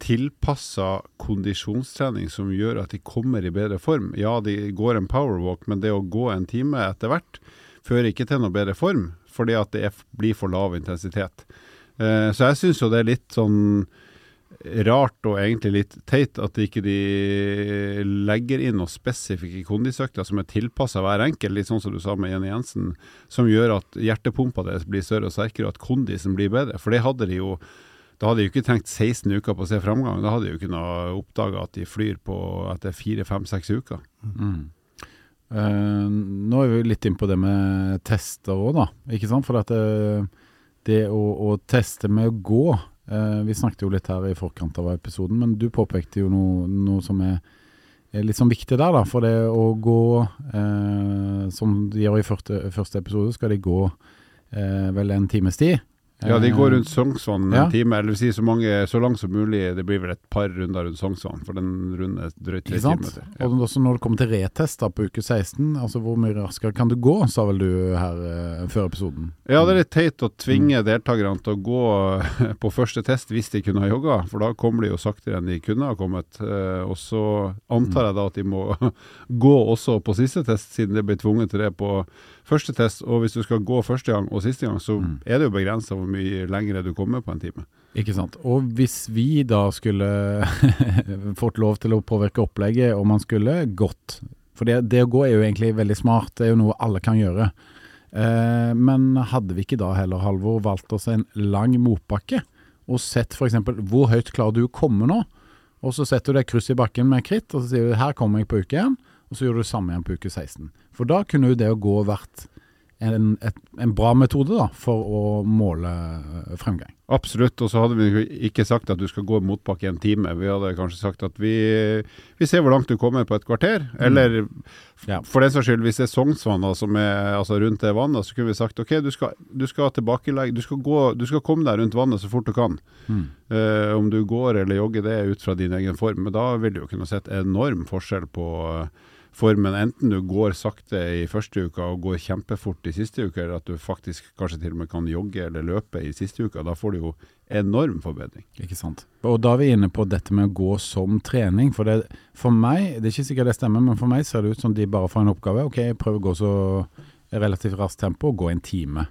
tilpassa kondisjonstrening som gjør at de kommer i bedre form. Ja, de går en powerwalk, men det å gå en time etter hvert fører ikke til noe bedre form, fordi at det er, blir for lav intensitet. Eh, så jeg syns jo det er litt sånn rart og egentlig litt teit at ikke de legger inn noen spesifikke kondisøkter som er tilpassa hver enkelt, litt sånn som du sa med Jenny Jensen, som gjør at hjertepumpa deres blir større og sterkere, og at kondisen blir bedre. For det hadde de jo da hadde de jo ikke trengt 16 uker på å se framgang. Da hadde de jo kunnet oppdage at de flyr på etter fire, fem, seks uker. Mm. Uh, nå er vi litt inn på det med tester òg, da. Ikke sant? For at det, det å, å, teste med å gå eh, Vi snakket jo litt her i forkant av episoden, men du påpekte jo noe, noe som er, er, litt sånn viktig der, da. For det å gå, eh, som de gjør i første, første episode, skal de gå vel en times tid. Ja, de går rundt Sognsvann ja. en time, eller si så, mange, så langt som mulig. Det blir vel et par runder rundt Sognsvann, for den runden er drøyt tre kilometer. Ja. Og også når det kommer til retester på uke 16, altså hvor mye raskere kan du gå, sa vel du her eh, før episoden? Ja, det er litt teit å tvinge mm. deltakerne til å gå på første test hvis de kunne ha jogga, for da kommer de jo saktere enn de kunne ha kommet. Eh, og så antar jeg da at de må gå også på siste test, siden de ble tvunget til det på første test, og hvis du skal gå første gang og siste gang, så mm. er det jo begrensa hvor mye lengre du kommer på en time. Ikke sant. Og hvis vi da skulle fått lov til å påvirke opplegget, og man skulle gått For det, det, å gå er jo egentlig veldig smart, det er jo noe alle kan gjøre. Eh, men hadde vi ikke da heller, Halvor, valgt oss en lang motbakke, og sett f.eks. hvor høyt klarer du å komme nå? Og så setter du deg kryss i bakken med kritt, og så sier du her kommer jeg på uke 1 og så gjør du det samme igjen på uke 16. For da kunne jo det å gå vært en, et, en bra metode da, for å måle eh, fremgang. Absolutt, og så hadde vi ikke sagt at du skal gå motbakke i en time. Vi hadde kanskje sagt at vi, vi ser hvor langt du kommer på et kvarter. Mm. Eller ja. for den saks skyld, hvis det er Sognsvann som er altså rundt det vannet, så kunne vi sagt ok, du skal, du skal tilbakelegge du skal, gå, du skal komme deg rundt vannet så fort du kan. Mm. Uh, om du går eller jogger, det er ut fra din egen form. Men da vil du jo kunne sett enorm forskjell på uh, formen. Enten du går sakte i første uka og går kjempefort i siste uke, eller at du faktisk kanskje til og med kan jogge eller løpe i siste uka. Da får du jo enorm forbedring. Ikke sant. Og da er vi inne på dette med å gå som trening. For, det, for meg, det er ikke sikkert det stemmer, men for meg ser det ut som de bare får en oppgave. Ok, prøv å gå så relativt raskt tempo og gå en time.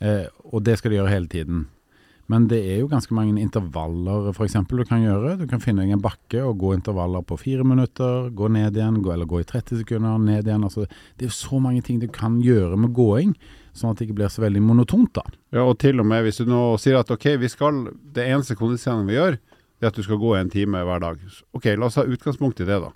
Eh, og det skal de gjøre hele tiden. Men det er jo ganske mange intervaller f.eks. du kan gjøre. Du kan finne deg en bakke og gå intervaller på fire minutter, gå ned igjen, gå, eller gå i 30 sekunder, ned igjen. Altså, det er jo så mange ting du kan gjøre med gåing, sånn at det ikke blir så veldig monotont. da. Ja, og til og med hvis du nå sier at ok, vi skal, det eneste kondisjonen vi gjør, det er at du skal gå en time hver dag. Ok, la oss ha utgangspunkt i det, da.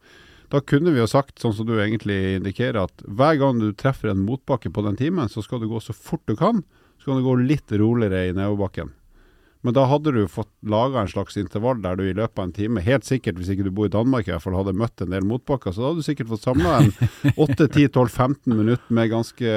Da kunne vi jo sagt, sånn som du egentlig indikerer, at hver gang du treffer en motbakke på den timen, så skal du gå så fort du kan. Så kan du gå litt roligere i nedoverbakken. Men da hadde du fått laga en slags intervall der du i løpet av en time, helt sikkert hvis ikke du bor i Danmark i hvert fall, hadde møtt en del motbakker, så da hadde du sikkert fått samla en 8-10-12-15 minutter med ganske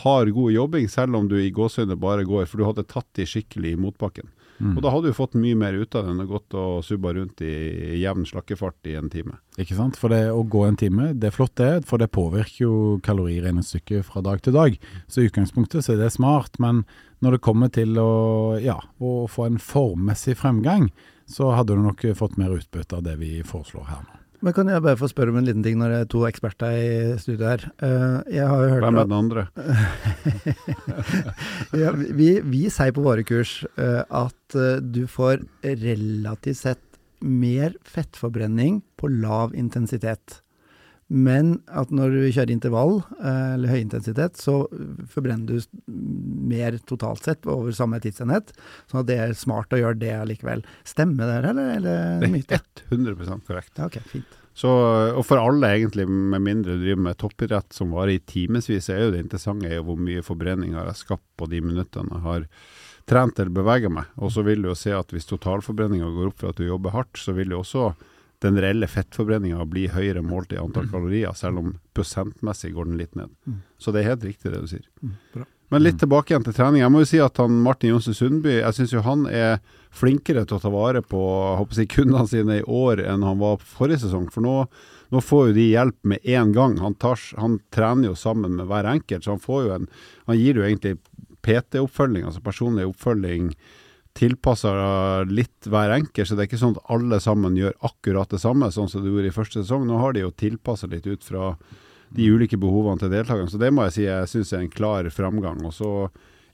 hard, god jobbing, selv om du i gåsehudet bare går, for du hadde tatt de skikkelig i motbakken. Mm. Og da hadde du fått mye mer ut av det enn å gått og subba rundt i, jevn slakkefart i en time. Ikke sant. For det å gå en time, det er flott det, for det påvirker jo kaloriregnestykket fra dag til dag. Så i utgangspunktet så er det smart, men når det kommer til å, ja, å få en formmessig fremgang, så hadde du nok fått mer utbytte av det vi foreslår her nå. Men kan jeg bare få spørre om en liten ting når det er to eksperter i studio her? Uh, jeg har jo hørt Hvem er den andre? ja, vi, vi, sier på våre kurs uh, at uh, du får relativt sett mer fettforbrenning på lav intensitet. Men at når du kjører intervall, eller høyintensitet, så forbrenner du mer totalt sett over samme tidsenhet. Sånn at det er smart å gjøre det likevel. Stemmer det, eller? eller det er 100 korrekt. Ja, ok, fint. Så, og for alle, egentlig, med mindre du driver med toppidrett som varer i timevis, er jo det interessante er jo hvor mye forbrenning har jeg skapt på de minuttene jeg har trent eller beveget meg. Og så vil du jo se at hvis totalforbrenninga går opp for at du jobber hardt, så vil du også den reelle fettforbrenninga blir høyere målt i antall mm. kalorier, selv om prosentmessig går den litt ned. Mm. Så det er helt riktig det du sier. Mm. Men litt tilbake igjen til trening. Jeg må jo si at han Martin Johnsen Sundby, jeg synes jo han er flinkere til å ta vare på håper jeg, kundene sine i år enn han var forrige sesong. For nå, nå får jo de hjelp med én gang. Han, tar, han, trener jo sammen med hver enkelt, så han får jo en Han gir jo egentlig PT-oppfølging, altså personlig oppfølging tilpassa litt hver enkelt, så det er ikke sånn at alle sammen gjør akkurat det samme, sånn som du gjorde i første sesong. Nå har de jo tilpassa litt ut fra de ulike behovene til deltakerne, så det må jeg si jeg syns er en klar framgang. Og så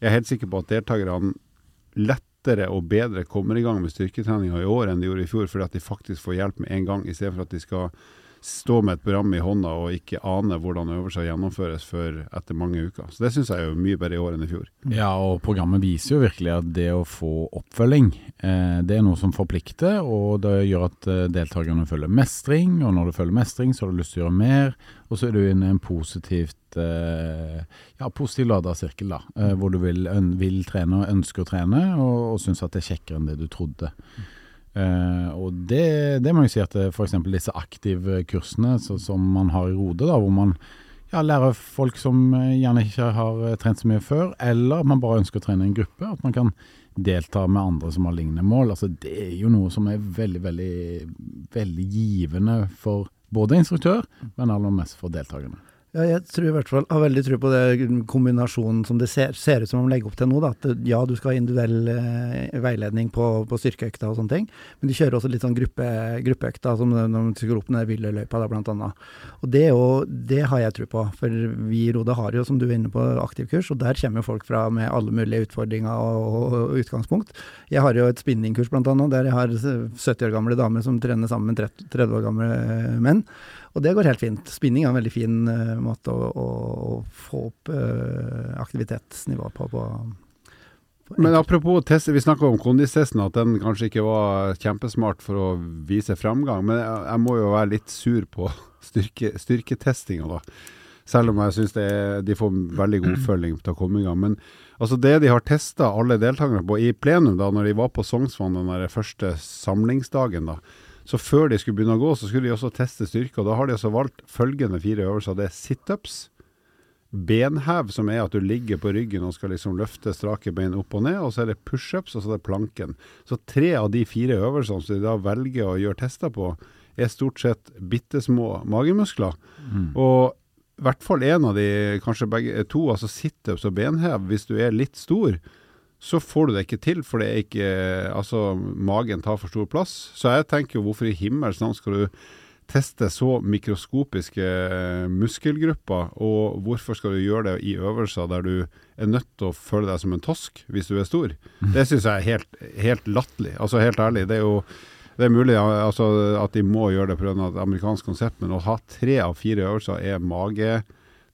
er jeg helt sikker på at deltakerne lettere og bedre kommer i gang med styrketreninga i år enn de gjorde i fjor, fordi at de faktisk får hjelp med en gang, i stedet for at de skal stå med et program i hånda og ikke ane hvordan øvelser gjennomføres før etter mange uker. Så Det syns jeg er jo mye bedre i år enn i fjor. Ja, og programmet viser jo virkelig at det å få oppfølging, eh, det er noe som forplikter, og det gjør at eh, deltakerne føler mestring, og når du føler mestring, så har du lyst til å gjøre mer, og så er du inne i en positivt eh, ja, positiv lada sirkel, da, eh, hvor du vil, vil trene og ønsker å trene, og, og syns at det er kjekkere enn det du trodde. Uh, og det, det, må jeg si at f.eks. disse aktive kursene så, som man har i Rode, da, hvor man ja, lærer folk som eh, gjerne ikke har eh, trent så mye før, eller man bare ønsker å trene en gruppe, at man kan delta med andre som har lignende mål. Altså, det er jo noe som er veldig, veldig, veldig givende for både instruktør, men aller mest for deltakerne. Ja, jeg tror i hvert fall, har veldig tro på det kombinasjonen som det ser, ser ut som de legger opp til nå. Da, at ja, du skal ha individuell eh, veiledning på, på styrkeøkta og sånne ting, men de kjører også litt sånn gruppe, gruppeøkta, som når de skal opp den Villeløypa, blant annet. Og det, jo, det har jeg tro på, for vi i Rode har jo, som du er inne på, aktivkurs, og der kommer jo folk fra med alle mulige utfordringer og, og, og utgangspunkt. Jeg har jo et spinningkurs blant annet, der jeg har 70 år gamle damer som trener sammen med 30, 30 år gamle menn. Og det går helt fint. Spinning er en veldig fin uh, måte å, å, å, få opp uh, aktivitetsnivået på. på, på Men apropos tester, vi snakka om kondistesten, at den kanskje ikke var kjempesmart for å vise framgang. Men jeg, jeg må jo være litt sur på styrke, styrketestinga, da. Selv om jeg syns de får veldig god oppfølging til å komme i gang. Men altså det de har testa alle deltakerne på i plenum, da når de var på Sognsvann den første samlingsdagen, da, så før de skulle begynne å gå, så skulle de også teste styrke. og Da har de altså valgt følgende fire øvelser. Det er situps, benhev, som er at du ligger på ryggen og skal liksom løfte strake bein opp og ned. Og så er det pushups, og så er det planken. Så tre av de fire øvelsene som de da velger å gjøre tester på, er stort sett bitte små magemuskler. Mm. Og i hvert fall én av de, kanskje begge to, altså situps og benhev, hvis du er litt stor, så får du det ikke til, for det er ikke Altså, magen tar for stor plass. Så jeg tenker jo, hvorfor i himmels navn skal du teste så mikroskopiske muskelgrupper, og hvorfor skal du gjøre det i øvelser der du er nødt til å føle deg som en tosk hvis du er stor? Det syns jeg er helt, helt latterlig. Altså helt ærlig. Det er jo det er mulig altså, at de må gjøre det pga. et amerikansk konsept, men å ha tre av fire øvelser er mage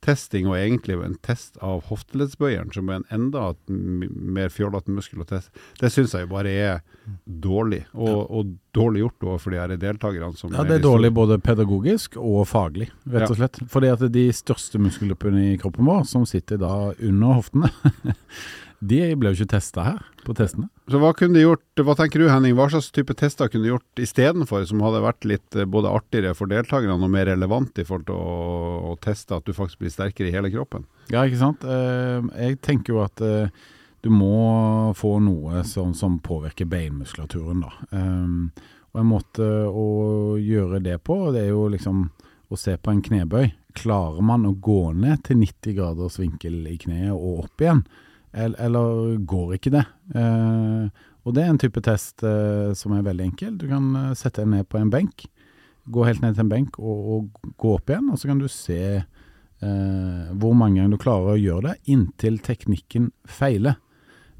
testing, og egentlig en test av hofteleddsbøyeren, som er en enda mer fjollete muskel å teste, det syns jeg bare er dårlig. Og, og dårlig gjort overfor de her deltakerne. ja, det er, er dårlig både pedagogisk og faglig, rett og slett. Ja. Fordi at de største muskelgruppene i kroppen vår, som sitter da under hoftene De ble jo ikke testa her, på testene. Så hva kunne de gjort, hva tenker du Henning, hva slags type tester kunne de gjort istedenfor, som hadde vært litt eh, både artigere for deltakerne og mer relevant i forhold til å, å, teste at du faktisk blir sterkere i hele kroppen? Ja, ikke sant. Eh, jeg tenker jo at eh, du må få noe som, som påvirker beinmuskulaturen, da. Og en måte å gjøre det på, det er jo liksom å se på en knebøy. Klarer man å gå ned til 90 graders vinkel i kneet og opp igjen? Eller går ikke det? Eh, og det er en type test eh, som er veldig enkel. Du kan eh, sette deg ned på en benk, gå helt ned til en benk og, og gå opp igjen, og så kan du se eh, hvor mange ganger du klarer å gjøre det inntil teknikken feiler.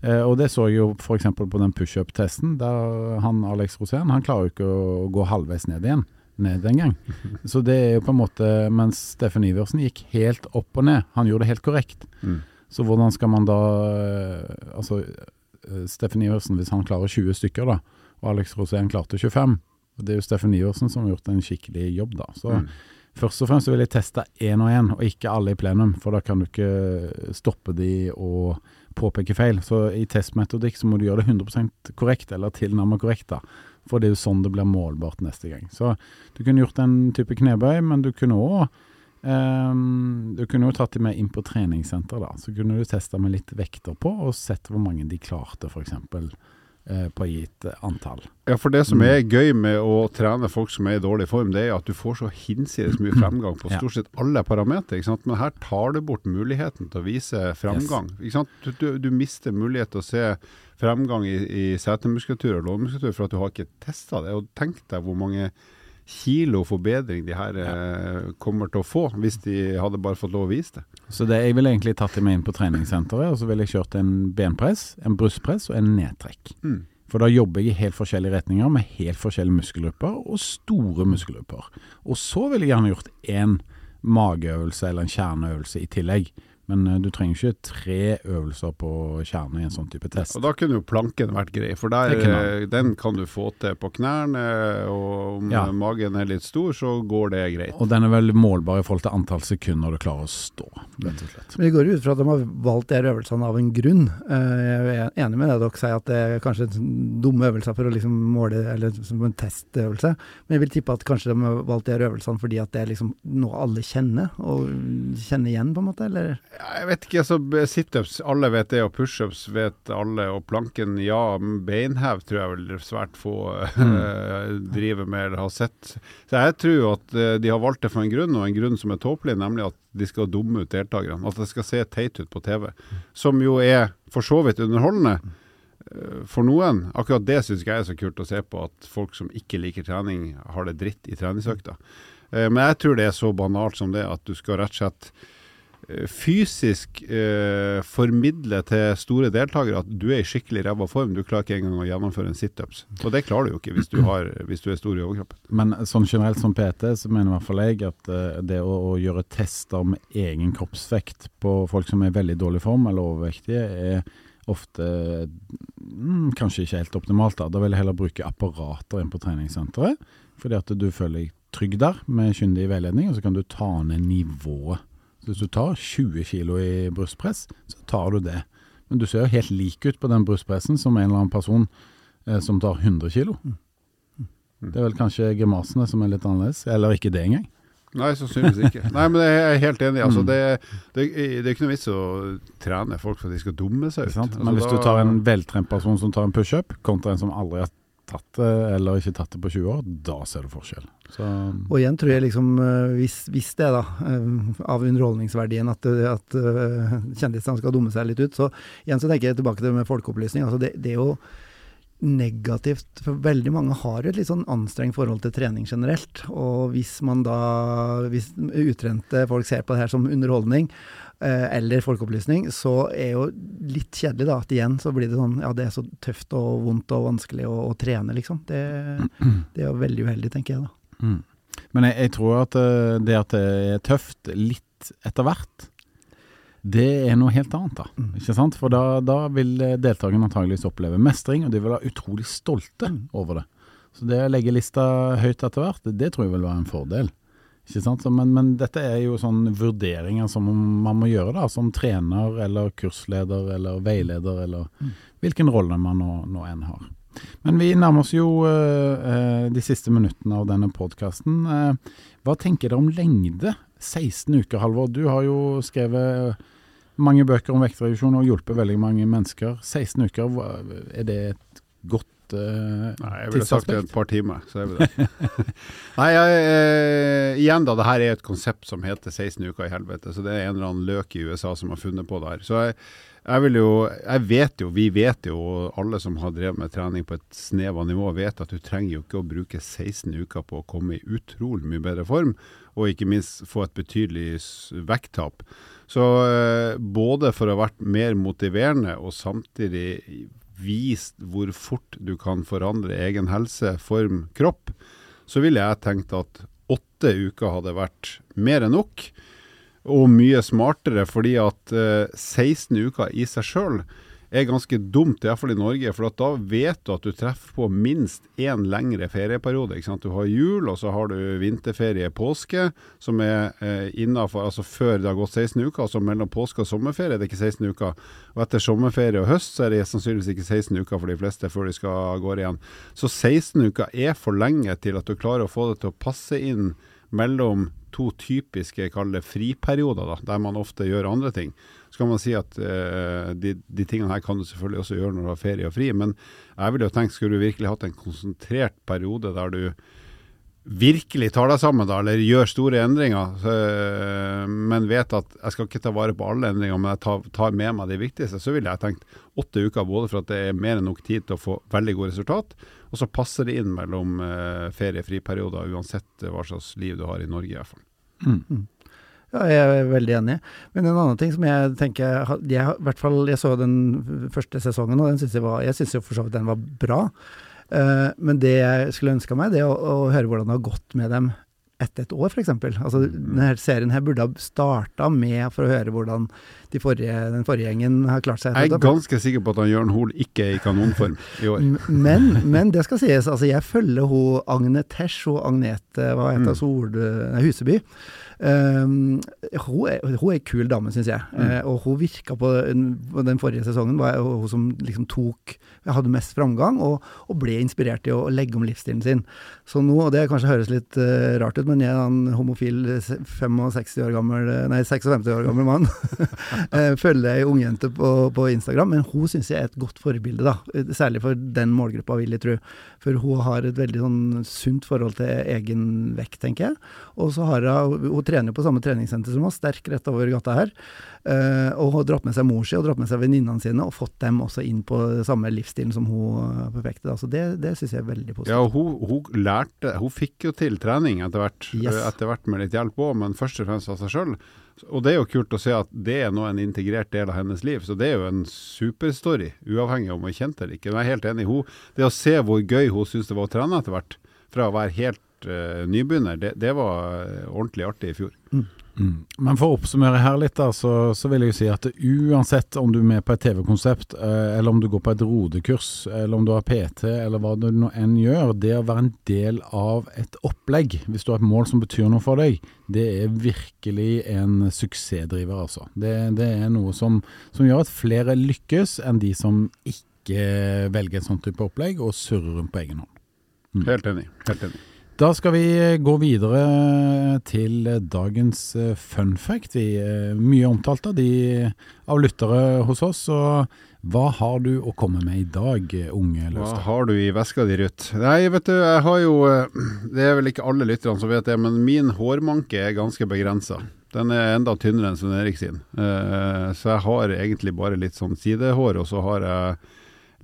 Eh, og det så jeg jo f.eks. på den pushup-testen, der han Alex Rosén han klarer jo ikke å gå halvveis ned igjen. Ned en gang. Så det er jo på en måte Mens Steffen Iversen gikk helt opp og ned. Han gjorde det helt korrekt. Mm. Så hvordan skal man da eh, Altså, eh, Steffen Iversen, hvis han klarer 20 stykker, da, og Alex Rosén klarte 25 og Det er jo Steffen Iversen som har gjort en skikkelig jobb, da. Så mm. først og fremst vil jeg teste én og én, og ikke alle i plenum, for da kan du ikke stoppe de og påpeke feil. Så i testmetodikk så må du gjøre det 100% korrekt, eller tilnærmet korrekt, da. For det er jo sånn det blir målbart neste gang. Så du kunne gjort en type knebøy, men du kunne òg Um, du kunne jo tatt de med inn på treningssenter, da. Så kunne du testa med litt vekter på, og sett hvor mange de klarte, f.eks. Uh, eh, på gitt antall. Ja, for det som mm. er gøy med å trene folk som er i dårlig form, det er at du får så hinsides mye fremgang på stort sett alle parametere. Men her tar du bort muligheten til å vise fremgang. Du, du, du, mister mulighet til å se fremgang i, i setemuskulatur og lårmuskulatur for at du har ikke testa det. Og tenk deg hvor mange kilo forbedring de her eh, kommer til å få, hvis de hadde bare fått lov å vise det. Så det, jeg ville egentlig tatt dem inn på treningssenteret, og så ville jeg kjørt en benpress, en brystpress og en nedtrekk. Mm. For da jobber jeg i helt forskjellige retninger med helt forskjellige muskelgrupper og store muskelgrupper. Og så ville jeg gjerne gjort én mageøvelse eller en kjerneøvelse i tillegg. Men eh, du trenger ikke tre øvelser på kjerne i en sånn type test. Og da kunne jo planken vært grei, for der, eh, den kan du få til på knærne, og om Ja. magen er litt stor, så går det greit. Og den er vel målbar i forhold til antall sekunder du klarer å stå, rett og slett. Men det går ut fra at de har valgt de øvelsene av en grunn. Eh, Jeg er enig med det dere sier, at det er kanskje dumme øvelser for å liksom måle, eller som en testøvelse. Men jeg vil tippe at kanskje de har valgt de øvelsene fordi at det er liksom noe alle kjenner, og kjenner igjen, på en måte, eller? Jeg vet ikke, altså situps, alle vet det, og pushups vet alle, og planken, ja, beinhev tror jeg vel svært få mm. driver med eller har sett. Så jeg tror at eh, de har valgt det for en grunn, og en grunn som er tåpelig, nemlig at de skal dumme ut deltakerne. At det skal se teit ut på TV. Som jo er for så vidt underholdende eh, for noen. Akkurat det syns jeg er så kult å se på, at folk som ikke liker trening, har det dritt i treningsøkta. Eh, Men jeg tror det er så banalt som det at du skal rett og slett fysisk eh, formidle til store deltakere at du er i skikkelig ræva form. Du klarer ikke engang å gjennomføre en situps. Og det klarer du jo ikke hvis du, har, hvis du er stor i overkroppen. Men sånn generelt som PT, så mener i hvert fall jeg at eh, det å, å gjøre tester med egen kroppsvekt på folk som er i veldig dårlig form eller overvektige, er ofte mm, kanskje ikke helt optimalt. Da Da vil jeg heller bruke apparater inn på treningssenteret, fordi at du føler deg trygg der med kyndig veiledning, og så kan du ta ned nivået. Hvis du tar 20 kilo i brystpress, så tar du det. Men du ser jo helt lik ut på den brystpressen som en eller annen person eh, som tar 100 kilo. Det er vel kanskje grimasene som er litt annerledes, eller ikke det engang. Nei, sannsynligvis ikke. Nei, men jeg er helt enig. Altså, Mm. det, det, det er ikke noe vits å trene folk for at de skal dumme seg ut. Altså, Men hvis du tar en veltrent person som tar en pushup, kontra en som aldri har tatt det, eller ikke tatt det på 20 år, da ser du forskjell. Så Og igjen tror jeg liksom, eh, hvis, hvis det da, eh, av underholdningsverdien at, eh, at kjendisene skal dumme seg litt ut, så igjen så tenker jeg tilbake til det med folkeopplysning. altså det, det er jo negativt, for veldig mange har et litt sånn anstrengt forhold til trening generelt. Og hvis man da, hvis utrente folk ser på det her som underholdning, eh, eller folkeopplysning, så er jo litt kjedelig da, at igjen så blir det sånn, ja det er så tøft og vondt og vanskelig å, å trene liksom. Det, det er jo veldig uheldig, tenker jeg da. Mm. Men jeg, jeg tror at eh, det at det er tøft litt etter hvert, det er noe helt annet, da. Mm. Ikke sant? For da, da vil eh, deltakerne antageligvis oppleve mestring, og de vil være utrolig stolte Mm. over det. Så det å legge lista høyt etter hvert, det, det tror jeg vil være en fordel. Ikke sant? Så, men, men dette er jo sånn vurderinger som man må gjøre da, som trener eller kursleder eller veileder, eller Mm. hvilken rolle man nå, nå enn har. Men vi nærmer oss jo eh, eh, de siste minuttene av denne podkasten. hva tenker dere om lengde? 16 uker, Halvor. Du har jo skrevet mange bøker om vektreduksjon og hjulpet veldig mange mennesker. 16 uker, er det et godt uh, Nei, jeg ville sagt det et par timer, så er vi der. Nei, jeg, eh, igjen da, det her er et konsept som heter 16 uker i helvete, så det er en eller annen løk i USA som har funnet på det her. Så jeg, jeg jo, jeg vet jo, vi vet jo, alle som har drevet med trening på et snev av nivå, vet at du trenger jo ikke å bruke 16 uker på å komme i utrolig mye bedre form, og ikke minst få et betydelig vekttap. Så eh, både for å ha vært mer motiverende og samtidig vist hvor fort du kan forandre egen helse, form, kropp, så ville jeg tenkt at åtte uker hadde vært mer enn nok. Og mye smartere, fordi at eh, 16 uker i seg sjøl er ganske dumt, iallfall i Norge. For da vet du at du treffer på minst én lengre ferieperiode. Du har jul, og så har du vinterferie, påske, som er eh, innafor Altså før det har gått 16 uker. Altså mellom påske og sommerferie er det ikke 16 uker. Og etter sommerferie og høst så er det sannsynligvis ikke 16 uker for de fleste før de skal av gårde igjen. Så 16 uker er for lenge til at du klarer å få det til å passe inn mellom to typiske kalde friperioder, da, der man ofte gjør andre ting. Så kan man si at eh, de, de tingene her kan du selvfølgelig også gjøre når du har ferie og fri, men jeg ville jo tenkt, skulle du virkelig hatt en konsentrert periode der du virkelig tar deg sammen da, eller gjør store endringer, så, men vet at jeg skal ikke ta vare på alle endringer, men jeg tar med meg de viktigste, så ville jeg tenkt åtte uker både for at det er mer enn nok tid til å få veldig gode resultat, og så passer det inn mellom eh, ferie-friperioder, uansett hva slags liv du har i Norge i hvert fall. Mm. Ja, jeg er veldig enig. Men en annen ting som jeg tenker Jeg, i hvert fall, jeg så den første sesongen, og den synes jeg, var, jeg synes jo for så vidt den var bra. Uh, men det jeg skulle ønska meg, det er å, å, høre hvordan det har gått med dem etter et år, f.eks. Altså, Mm. denne serien her burde ha starta med for å høre hvordan de forrige, den forrige gjengen har klart seg. Jeg er ganske sikker på at han Jørn Hoel ikke er i kanonform i år. Men, men det skal sies, altså jeg følger hun Agne Tesh og Agnete hva heter Mm. Sol, Huseby. Um, hun, er, hun er en kul dame, syns jeg. Mm. Uh, og hun virka på den, den forrige sesongen, var hun som liksom tok hadde mest framgang, og, og ble inspirert til å, å legge om livsstilen sin. Så nå, og det kanskje høres litt uh, rart ut, men jeg er en homofil eh, 65 år gammel, eh, nei 56 år gammel mann. Eh, følger ei ungjente på, på Instagram, men hun syns jeg er et godt forbilde, da. Eh, Særlig for den målgruppa, vil jeg tro. For hun har et veldig sånn sunt forhold til egen vekt, tenker jeg. Og så har hun Hun trener på samme treningssenter som oss, sterk rett over gata her. Eh, og hun har dratt med seg mor si og dratt med seg venninnene sine, og fått dem også inn på samme livsstilen som hun forfekter. da. Så det, det syns jeg er veldig positivt. Ja, og hun, hun lærte Hun fikk jo til trening etter hvert, Yes. etter hvert med litt hjelp òg, men først og fremst av seg sjøl. Og det er jo kult å se at det er nå en integrert del av hennes liv. Så det er jo en superstory, uavhengig om hun er kjent eller ikke. Men jeg er helt enig. i Hun, det å se hvor gøy hun syns det var å trene etter hvert, fra å være helt uh, nybegynner, det, det var eh, ordentlig artig i fjor. Mm. Men for å oppsummere her litt, da, så, så vil jeg jo si at uansett om du er med på et TV-konsept, eh, eller om du går på et rodekurs, eller om du har PT, eller hva du nå enn gjør, det å være en del av et opplegg, hvis du har et mål som betyr noe for deg, det er virkelig en suksessdriver, altså. Det, det er noe som, som gjør at flere lykkes enn de som ikke velger et sånt type opplegg og surrer rundt på egen hånd. Helt enig. Helt enig. Da skal vi gå videre til dagens eh, fun fact. Vi er mye omtalt av de av lyttere hos oss. Og hva har du å komme med i dag, unge Hva har du i veska di, Ruth? Nei, vet du, jeg har jo eh, Det er vel ikke alle lytterne som vet det, men min hårmanke er ganske begrensa. Den er enda tynnere enn Svein Erik sin. Eh, så jeg har egentlig bare litt sånn sidehår, og så har jeg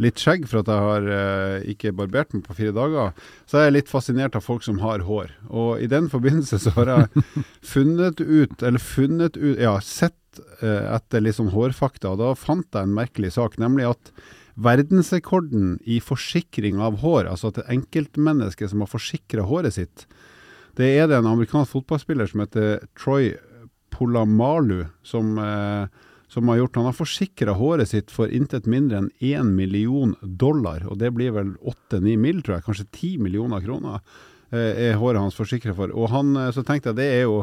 litt skjegg for at jeg har eh, ikke barbert meg på fire dager. Så er jeg litt fascinert av folk som har hår. Og i den forbindelse så har jeg funnet ut, eller funnet ut, ja, sett eh, etter sånn hårfakta, og da fant jeg en merkelig sak, nemlig at verdensrekorden i forsikring av hår, altså at et enkeltmenneske som har forsikra håret sitt, det er det en amerikansk fotballspiller som heter Troy Polamalu som, eh, som har gjort. Han har forsikra håret sitt for intet mindre enn 1 million dollar, og det blir vel 8-9 mill., tror jeg, kanskje 10 millioner kroner eh, er håret hans forsikra for. Og han, eh, så tenkte jeg det er jo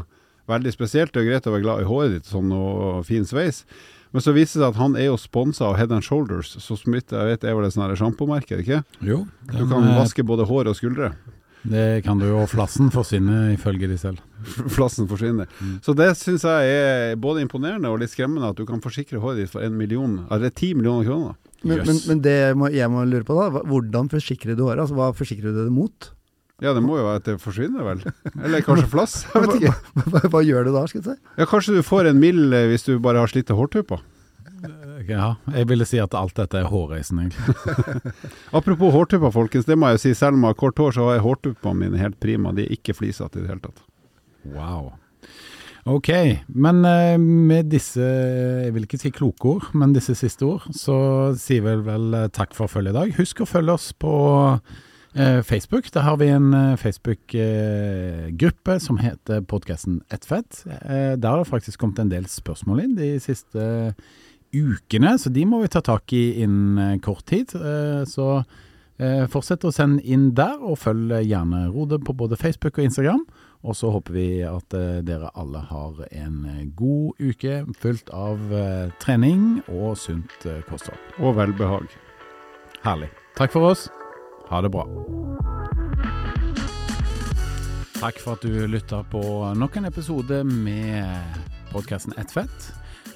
veldig spesielt, det er greit å være glad i håret ditt sånn og fin sveis. Men så viser det seg at han er jo sponsa av Head and Shoulders, så smitt, jeg vet er vel et sånt sjampomerke, er ikke? Jo, Du kan eh, vaske både hår og skuldre. Det kan du jo. og Flassen forsvinner ifølge de selv. Flassen forsvinner. Så det syns jeg er både imponerende og litt skremmende, at du kan forsikre håret ditt for en million, eller ti millioner kroner. Men, yes. men, men det jeg må, jeg må lure på, da, hvordan forsikrer du håret? Altså, hva forsikrer du det mot? Ja, det må jo være at det forsvinner, vel? Eller kanskje flass? Jeg vet ikke. Hva, hva gjør du da, skal jeg si? Ja, Kanskje du får en mild eh, hvis du bare har slitte hårtupper. Ja, jeg ville si at alt dette er hårreisende, egentlig. Apropos hårtupper, folkens. Det må jeg jo si. Selv om jeg har kort hår, så har jeg hårtuppene mine helt prima. De er ikke flisete i det hele tatt. Wow. Ok, men eh, med disse, jeg vil ikke si kloke ord, men disse siste ord, så sier vi vel eh, takk for følget i dag. Husk å følge oss på eh, Facebook. Der har vi en Facebook-gruppe som heter podkasten Ett fett. Der har det faktisk kommet en del spørsmål inn de siste ukene, så de må vi ta tak i innen eh, kort tid. Eh, så eh, fortsett å sende inn der, og følg gjerne Rode på både Facebook og Instagram. Og så håper vi at dere alle har en god uke fullt av trening og sunt kosthold. Og velbehag. Herlig. Takk for oss. Ha det bra. Takk for at du lytta på nok en episode med podkasten Ett fett.